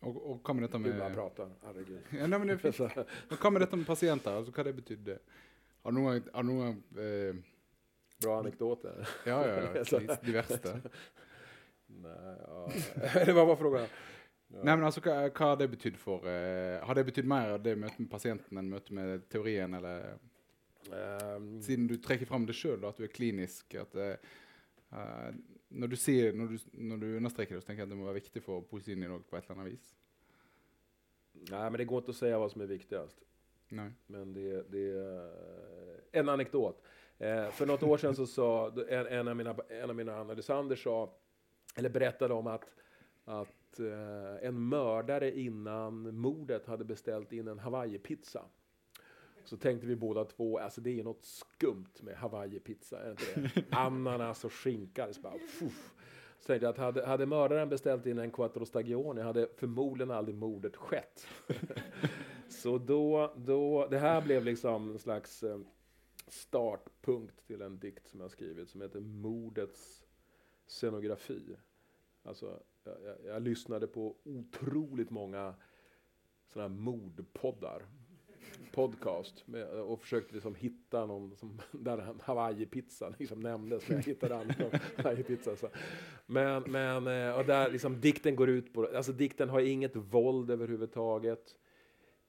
Og, og hva med dette Gud vad med pratar, herregud. ja, nei, men det er. [laughs] Så- Men hva med dette med pasienter? Altså, hva det betydde? Har du noen, har eh, Bra anekdoter. Ja, ja, ja. [laughs] Verste. [laughs] Nej, ja. Vad var frågan? Ja. Nei, men altså, hva, hva har det betydd for eh, Har det betydd mer det møtet med pasienten enn møtet med teorien, eller Ehm, Siden du trekker fram det sjøl, at du er klinisk at eh, eh, når, du sier, når, du, når du understreker det, så tenker jeg at det må være viktig for poesien din òg, på et eller annet vis. nej, men det går inte att säga vad som är viktigast. Nei. Men det, det är en anekdot. Eh, för något år sedan så sa en, en, av mina, en av mina analysander sa, eller berättade om att, att eh, en mördare innan mordet hade beställt in en Hawaii-pizza. Så tänkte vi båda två, alltså det är något skumt med Hawaii-pizza, är det inte det? [laughs] Ananas och skinka, så bara, fuff. Så tänkte jag att hade, hade mördaren beställt in en quattro stagioni hade förmodligen aldrig mordet skett. [laughs] Så då, då, det här blev liksom en slags eh, startpunkt till en dikt som jag skrivit som heter Mordets scenografi. Alltså, jag, jag, jag lyssnade på otroligt många sådana här mordpoddar, podcast, med, och försökte liksom hitta någon som, [laughs] där Hawaii-pizza liksom nämndes, men jag hittade aldrig [laughs] Hawaii-pizza. Men, men eh, och där liksom dikten går ut på, alltså dikten har inget våld överhuvudtaget.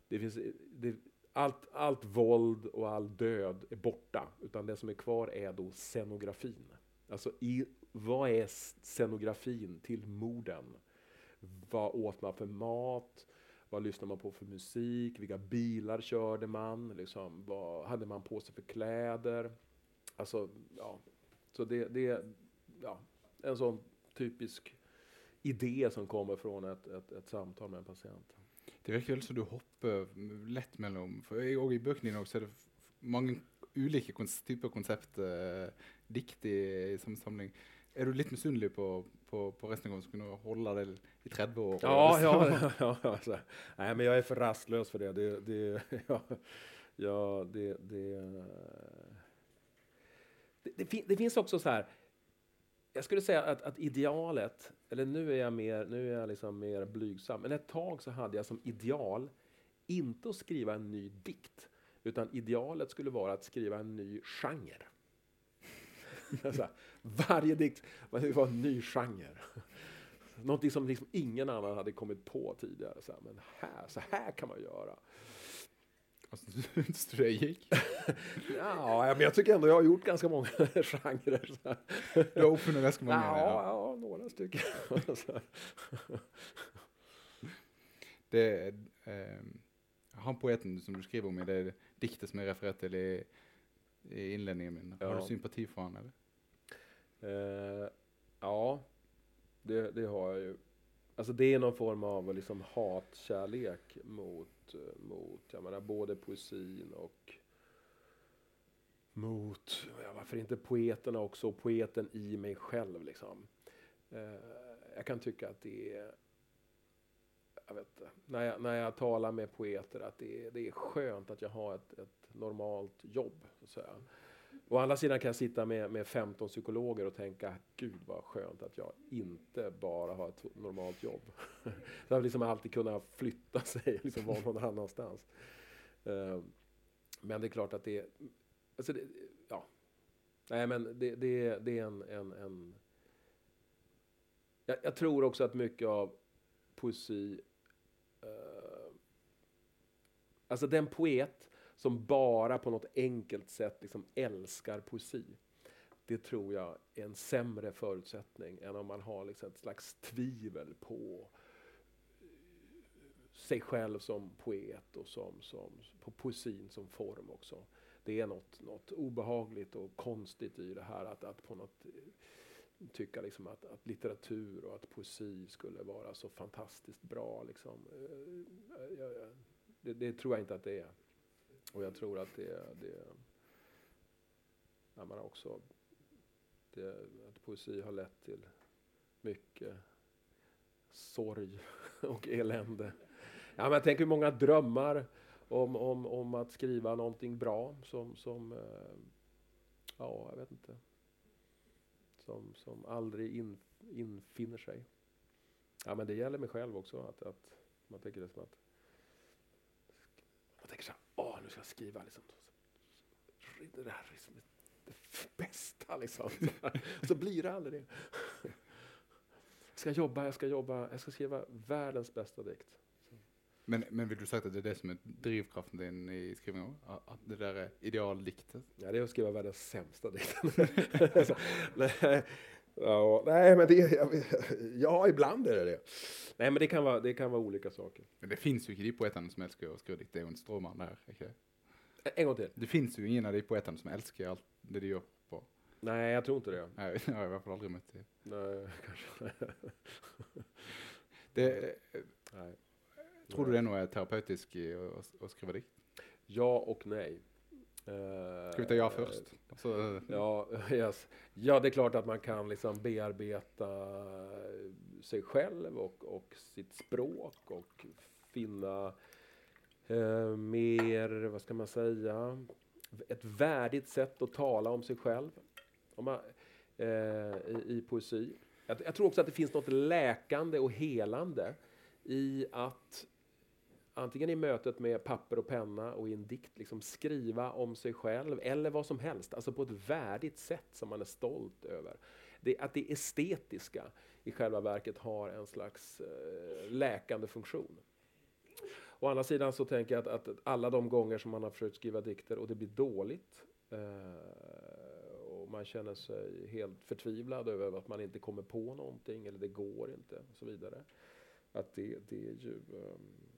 Det finns, det, allt, allt våld och all död är borta, utan det som är kvar är då scenografin. Alltså i, vad är scenografin till morden? Vad åt man för mat? Vad lyssnade man på för musik? Vilka bilar körde man? Liksom, vad hade man på sig för kläder? Alltså, ja. Så det, det är ja, en sån typisk idé som kommer från ett, ett, ett samtal med en patient. Det virker vel som du hopper lett mellom For jeg, og i bøkene dine også, er det många mange ulike kons typer konseptdikt eh, i, i samme samling. Er du litt misunnelig på, på, på resten av gången som kunne holde det i 30 år? [laughs] Ja, ja, ja, ja så. Nej, men jag är för rastlös för det. det, det [laughs] ja, ja, det, det, det, det, fin, det finns också så här. Jag skulle säga att, att idealet, eller nu är jag mer, nu är jag liksom mer blygsam, men ett tag så hade jag som ideal inte att skriva en ny dikt, utan idealet skulle vara att skriva en ny genre. [laughs] Så här, varje dikt det var en ny genre. Någonting som liksom ingen annan hade kommit på tidigare. Så här, men här, så här kan man göra. Syns du det gikk? [laughs] Ja, men jag tycker ändå jag har gjort ganska många [laughs] genrer. Så. Du har oppfunnet ganske mange? Ja, ja, några stycken. [laughs] Det, eh, han poeten som du skriver om i det diktet som jag refererade till i, i inledningen min. Har Ja. du sympati för honom eller? Eh, ja, det, det har jag ju. Alltså det är någon form av liksom hatkärlek mot, mot jag menar, både poesin och mot, ja, varför inte poeterna också, och poeten i mig själv liksom. Eh, jag kan tycka att det är, jag vet inte, när jag, när jag talar med poeter att det är, det är skönt att jag har ett, ett normalt jobb. Så att säga. Å andra sidan kan jag sitta med, med 15 psykologer och tänka, gud vad skönt att jag inte bara har ett normalt jobb. [laughs] Så att liksom alltid kunna flytta sig, liksom vara någon annanstans. Ehm, men det är klart att det är, alltså det, ja. Nej men det, det, det är en, en, en jag, jag tror också att mycket av poesi, uh, alltså den poet som bara på något enkelt sätt liksom älskar poesi. Det tror jag är en sämre förutsättning än om man har liksom ett slags tvivel på sig själv som poet och som, som, på poesin som form också. Det är något, något obehagligt och konstigt i det här att, att på något tycka liksom att, att litteratur och att poesi skulle vara så fantastiskt bra. Liksom. Eh, det, det tror jag inte att det är. Och jag tror att det, det ja, man också det, att poesi har lett till mycket sorg [laughs] och elände. Ja, men jag tänker hur många drömmar om, om, om att skriva någonting bra som, som eh, ja, jag vet inte, som, som aldrig in, infinner sig. Ja, men det gäller mig själv också, att, att man tänker det som att man tänker så här, åh, nu ska jag skriva liksom, det där är liksom det bästa liksom. [laughs] Så blir det aldrig det. Jag ska jobba, jag ska jobba, jag ska skriva världens bästa dikt. Men, men vill du sagt att det är det som är drivkraften din i skrivningen? Att det där är idealdiktet? Ja, det är att skriva världens sämsta dikt. [laughs] [laughs] Nej, ja, nej, men det, jag, [laughs] ja, ibland är det det. Nej, men det kan vara, det kan vara olika saker. Men det finns ju inte som elsker å skrive dikt. Det er jo en stråmann der. ikke det? En gång till. Det finns ju ingen av poetene som elsker alt det de gjør på. Nej, jag tror inte det. Jeg, [laughs] jeg har i hvert fall aldri møtt dem. Nej, [laughs] kanske. Det, Nej. tror du det noe terapeutisk i å, å- å skrive dikt? Ja och nej. Eh, Ska vi ta ja först? Så, Ja, [laughs] yes. ja, det är klart att man kan liksom bearbeta sig själv och, och sitt språk och finna eh, mer, vad ska man säga, ett värdigt sätt att tala om sig själv om man, eh, i, i poesi. Jag, jag tror också att det finns något läkande och helande i att antingen i mötet med papper och penna och i en dikt liksom skriva om sig själv eller vad som helst, alltså på ett värdigt sätt som man är stolt över. Det, att det estetiska i själva verket har en slags eh, läkande funktion. Å andra sidan så tänker jag att, att alla de gånger som man har försökt skriva dikter och det blir dåligt eh, och man känner sig helt förtvivlad över att man inte kommer på någonting eller det går inte och så vidare. Att det, det är ju ehm,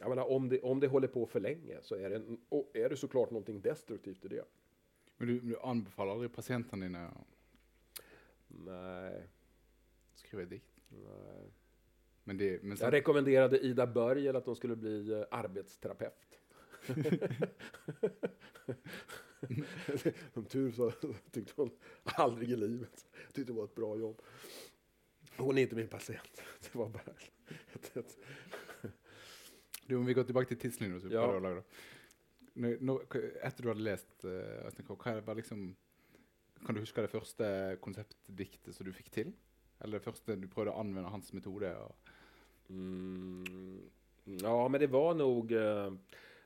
jag menar, om, det, om det håller på för länge så är det, en- är det såklart någonting destruktivt i det. men du, du anbefaler aldri pasientene dine å Nej, skrive dikt? nej. Men det, men Jag rekommenderade Ida Börjel att hon skulle bli eh, arbetsterapeut. [laughs] Som tur så tyckte hon aldrig i livet. Tyckte det var ett bra jobb. Hon är inte min patient. Det var bara ett, ett, Du, om vi går tilbake til tidslinjen, så Ja. prøver jeg å lage det. Når, når, etter du hadde lest uh, det bare liksom Kan du huske det første konseptdiktet som du fikk til? Eller det første du prøvde å anvende hans metode? Og, Mm, ja, men det var nog eh,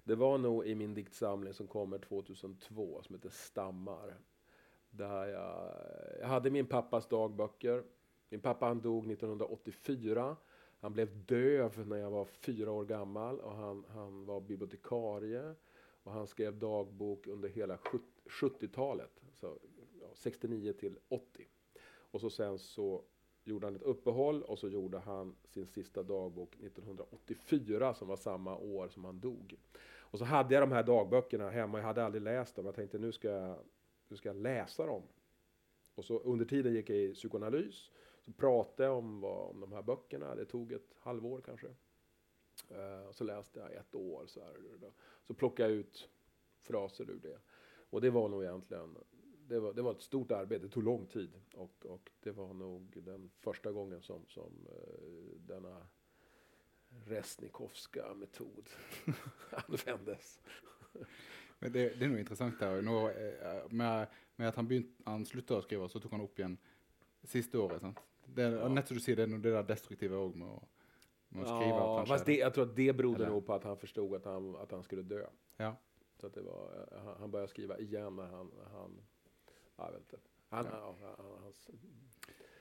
Det var nog i min diktsamling som kommer 2002 som heter Stammar. Där jag, jag hade min pappas dagböcker. Min pappa han dog 1984. Han blev döv när jag var fyra år gammal och han, han var bibliotekarie. Och han skrev dagbok under hela 70-talet, alltså ja, 69 till 80. Och så sen så gjorde han ett uppehåll och så gjorde han sin sista dagbok 1984 som var samma år som han dog. Och så hade jag de här dagböckerna hemma, jag hade aldrig läst dem. Jag tänkte nu ska jag, nu ska jag läsa dem. Och så under tiden gick jag i psykoanalys, pratade jag om, vad, om de här böckerna. Det tog ett halvår kanske. Uh, och så läste jag ett år. Så, här, så plockade jag ut fraser ur det. Och det var nog egentligen det var, det var ett stort arbete, det tog lång tid. Och, och det var nog den första gången som, som uh, denna Resnikovska metod [laughs] användes. Men det, det, är nog intressant där. Eh, med, med at han, begynt, han slutta å skrive, så tok han opp igjen siste året. sant? Det, ja. Nett som du sier, det är nog det där destruktiva òg med, med, att skriva. Ja, fast det, jag tror att det berodde nog på att han förstod att han, att han skulle dö. Ja. Så att det var, eh, han började skriva igen när han, han jag vet inte. Han, ja. Ja, han, hans...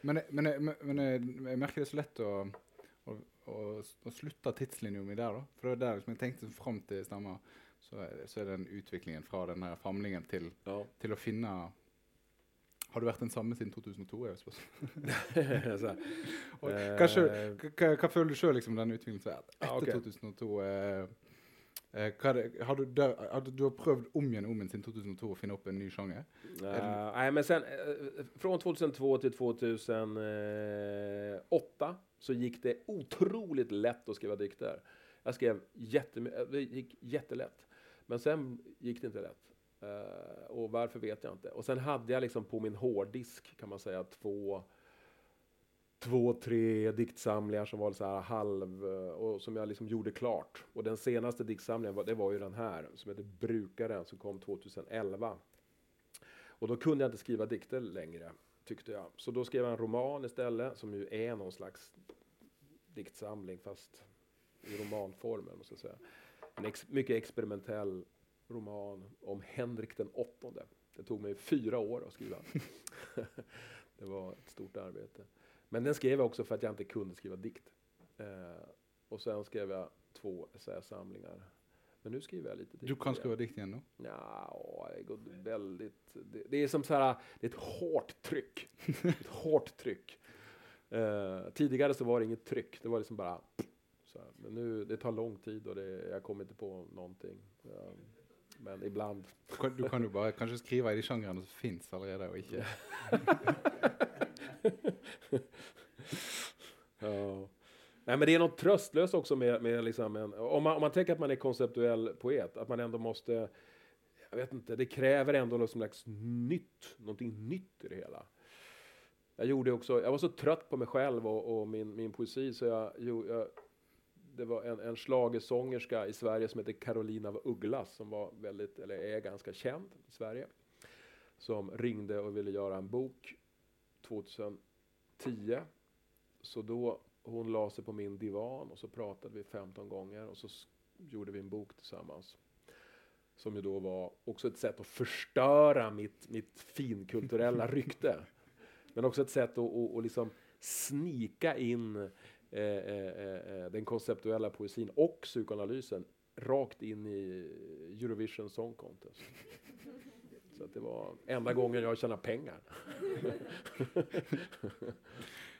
men, men, men, men jeg merker det er så lett å, å, å, å slutte tidslinja mi der, da. For det var der liksom, jeg tenkte fram til stemmer så är, så är den utvecklingen från den här famlingen till, ja. till att finna har du varit densamme sedan 2002? Jag [laughs] [laughs] och, eh, kanske, vad följer du själv liksom den utvecklingen efter okay. 2002? Eh, eh, har, du, har du, du har prövat om igen om igen sedan 2002 att finna upp en ny genre? Uh, nej, men sen eh, från 2002 till 2008 så gick det otroligt lätt att skriva dikter. Jag skrev jättemycket, det gick jättelätt. Men sen gick det inte rätt. Uh, och varför vet jag inte. Och sen hade jag liksom på min hårddisk kan man säga två två, tre diktsamlingar som var så här halv eh, och som jag liksom gjorde klart. Och den senaste diktsamlingen var, det var ju den här som heter Brukaren som kom 2011. Och då kunde jag inte skriva dikter längre tyckte jag. Så då skrev jag en roman istället som ju är någon slags diktsamling fast i romanformen måste jag säga en ex mycket experimentell roman om Henrik den åttonde. Det tog mig fyra år att skriva. [laughs] det var ett stort arbete. Men den skrev jag också för att jag inte kunde skriva dikt. Eh, och sen skrev jag två essäsamlingar. Men nu skriver jag lite dikt. Du kan skriva dikt igen då? Ja, det går väldigt... Det, det, är som så här, det är ett hårt tryck. ett hårt tryck. Eh, tidigare så var det inget tryck, det var liksom bara så, men nu, det tar lång tid och det, jag kommer inte på någonting. Ja, men ibland. Du kan ju bara kanske skriva i de genrerna som finns redan och inte. [laughs] ja. Nej, men det är något tröstlöst också med, med liksom en, om, man, om man tänker att man är konceptuell poet, att man ändå måste, jag vet inte, det kräver ändå något slags nytt, någonting nytt i det hela. Jag gjorde också, jag var så trött på mig själv och, och min, min poesi så jag, jag det var en, en slagersångerska i Sverige som heter Carolina af Ugglas som var väldigt, eller är ganska känd i Sverige. Som ringde och ville göra en bok 2010. Så då hon la sig på min divan och så pratade vi 15 gånger och så gjorde vi en bok tillsammans. Som ju då var också ett sätt att förstöra mitt, mitt finkulturella rykte. [laughs] Men också ett sätt att, att, att liksom snika in Eh, eh, eh, den konceptuella poesin och psykoanalysen rakt in i Eurovision Song Contest. [laughs] Så att det var enda gången jag tjänade pengar.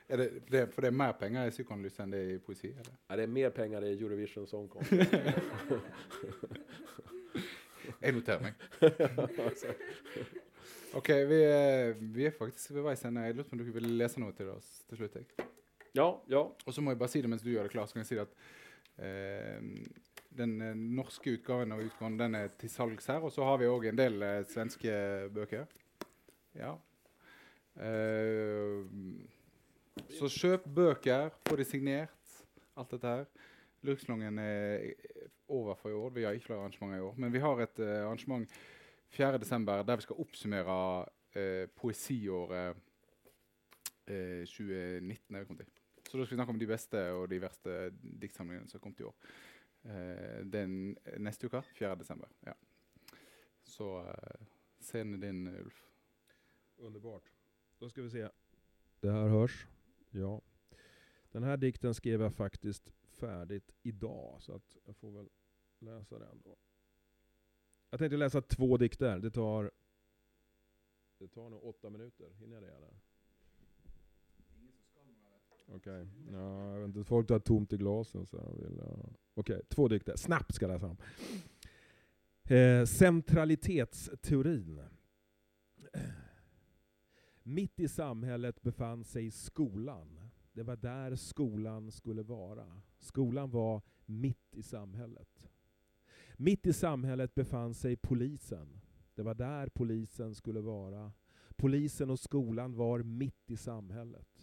är det, det, för det är mer pengar i psykoanalys än det är i poesi? Eller? Ja, det är mer pengar i Eurovision Song Contest. jag noterar mig. Okej, okay, vi, vi är faktiskt vid. Jeg lurte på om du ville lese noe til oss til slutt? Ja, ja. Och så må jag bara säga det medan du gör det klart, så kan att eh, den norske norska utgaven av utgåvan den är till salgs här och så har vi också en del eh, svenska böcker. Ja. Eh, så köp böcker, få de signert, allt det her. Lurkslången är over for i år, vi har inte fler arrangemang i år, men vi har ett uh, arrangemang 4 december där vi ska oppsummere uh, poesiåret uh, 2019. Til. Så da skal vi snakke om de beste og de verste diktsamlingene som har kommet i år. Uh, den eh, neste uke, 4. desember. Ja. Så eh, uh, scenen din, Ulf. Underbart. Då ska vi se. Det här hörs. Ja. Den här dikten skrev jag faktiskt färdigt idag, så att jag får väl läsa den då. Jag tänkte läsa två dikter. Det tar, det tar nog åtta minuter. Hinner jag det eller? Okej. Okay. Ja, jag vet inte, folk tar tomt i glasen. Så vill, ja. Okej, okay. två dikter. Snabbt ska jag läsa dem. Eh, centralitetsteorin. Mitt i samhället befann sig skolan. Det var där skolan skulle vara. Skolan var mitt i samhället. Mitt i samhället befann sig polisen. Det var där polisen skulle vara. Polisen och skolan var mitt i samhället.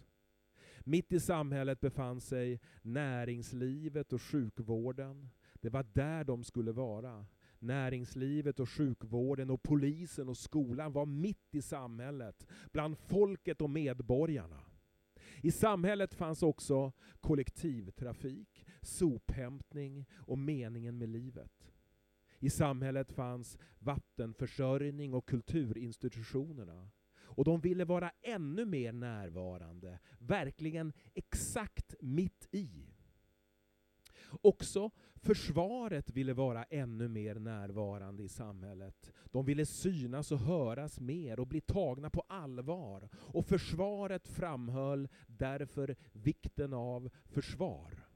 Mitt i samhället befann sig näringslivet och sjukvården. Det var där de skulle vara. Näringslivet och sjukvården och polisen och skolan var mitt i samhället, bland folket och medborgarna. I samhället fanns också kollektivtrafik, sophämtning och meningen med livet. I samhället fanns vattenförsörjning och kulturinstitutionerna. Och de ville vara ännu mer närvarande, verkligen exakt mitt i. Också försvaret ville vara ännu mer närvarande i samhället. De ville synas och höras mer och bli tagna på allvar. Och försvaret framhöll därför vikten av försvar.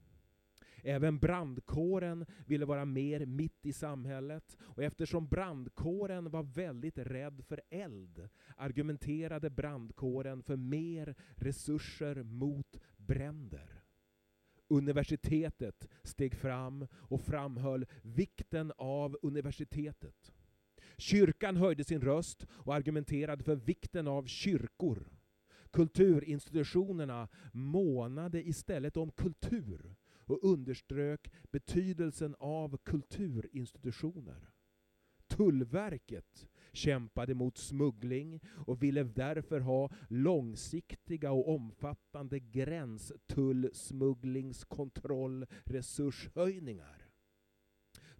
Även brandkåren ville vara mer mitt i samhället. Och eftersom brandkåren var väldigt rädd för eld argumenterade brandkåren för mer resurser mot bränder. Universitetet steg fram och framhöll vikten av universitetet. Kyrkan höjde sin röst och argumenterade för vikten av kyrkor. Kulturinstitutionerna månade istället om kultur och underströk betydelsen av kulturinstitutioner. Tullverket kämpade mot smuggling och ville därför ha långsiktiga och omfattande gränstullsmugglingskontrollresurshöjningar.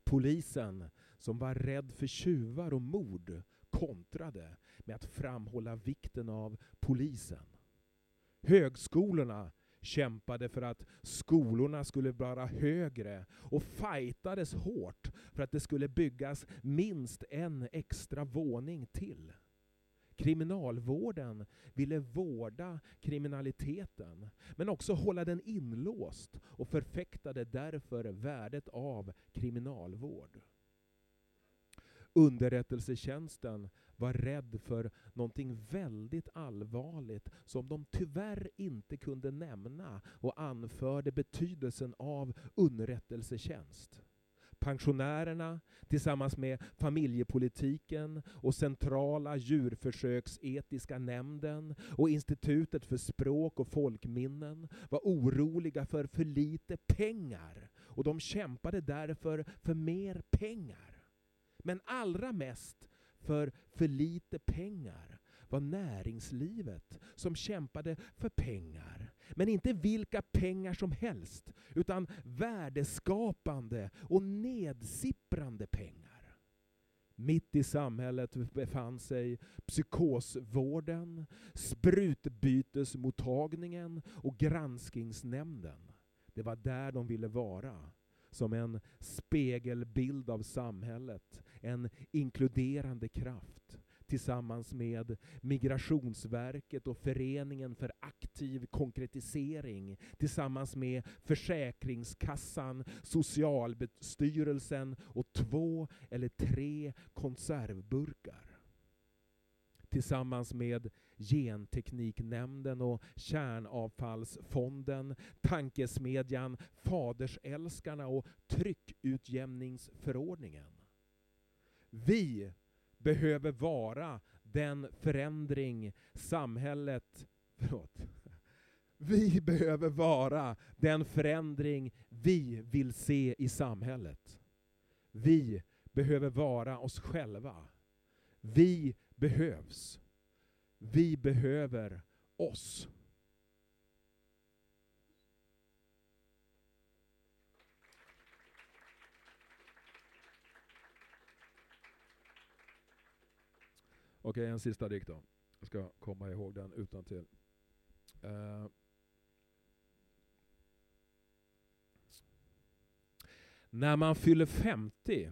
Polisen, som var rädd för tjuvar och mord, kontrade med att framhålla vikten av polisen. Högskolorna kämpade för att skolorna skulle vara högre och fightades hårt för att det skulle byggas minst en extra våning till. Kriminalvården ville vårda kriminaliteten, men också hålla den inlåst och förfäktade därför värdet av kriminalvård. Underrättelsetjänsten var rädd för någonting väldigt allvarligt som de tyvärr inte kunde nämna och anförde betydelsen av underrättelsetjänst. Pensionärerna tillsammans med familjepolitiken och centrala djurförsöksetiska nämnden och Institutet för språk och folkminnen var oroliga för för lite pengar och de kämpade därför för mer pengar. Men allra mest för för lite pengar var näringslivet som kämpade för pengar. Men inte vilka pengar som helst, utan värdeskapande och nedsipprande pengar. Mitt i samhället befann sig psykosvården, sprutbytesmottagningen och granskningsnämnden. Det var där de ville vara som en spegelbild av samhället, en inkluderande kraft tillsammans med Migrationsverket och Föreningen för aktiv konkretisering, tillsammans med Försäkringskassan, Socialstyrelsen och två eller tre konservburkar tillsammans med Gentekniknämnden och Kärnavfallsfonden, Tankesmedjan Fadersälskarna och Tryckutjämningsförordningen. Vi behöver vara den förändring samhället... [laughs] Förlåt. Vi behöver vara den förändring vi vill se i samhället. Vi behöver vara oss själva. Vi behövs. Vi behöver oss. Okej, en sista dikt då. Jag ska komma ihåg den utan till. Uh. När man fyller 50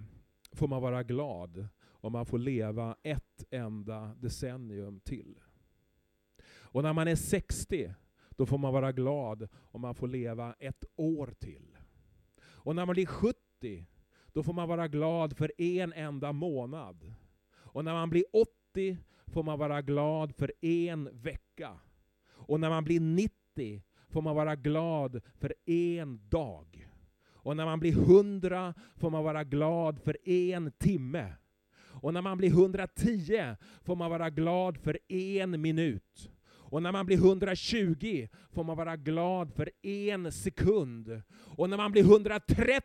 får man vara glad om man får leva ett enda decennium till. Och när man är 60, då får man vara glad om man får leva ett år till. Och när man blir 70, då får man vara glad för en enda månad. Och när man blir 80 80 får man vara glad för en vecka. Och när man blir 90 får man vara glad för en dag. Och när man blir 100 får man vara glad för en timme. Och när man blir 110 får man vara glad för en minut. Och när man blir 120 får man vara glad för en sekund. Och när man blir 130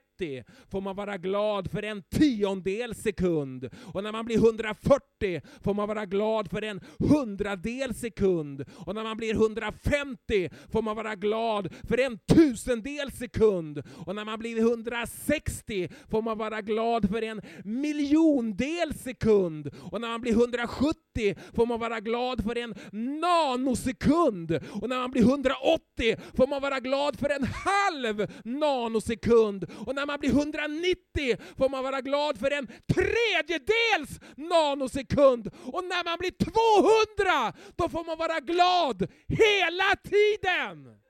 får man vara glad för en tiondel sekund. Och när man blir 140 får man vara glad för en hundradel sekund. Och när man blir 150 får man vara glad för en tusendel sekund. Och när man blir 160 får man vara glad för en miljondel sekund. Och när man blir 170 får man vara glad för en nanosekund. Och när man blir 180 får man vara glad för en halv nanosekund. Och när man blir 190 får man vara glad för en tredjedels nanosekund. Och när man blir 200 då får man vara glad hela tiden!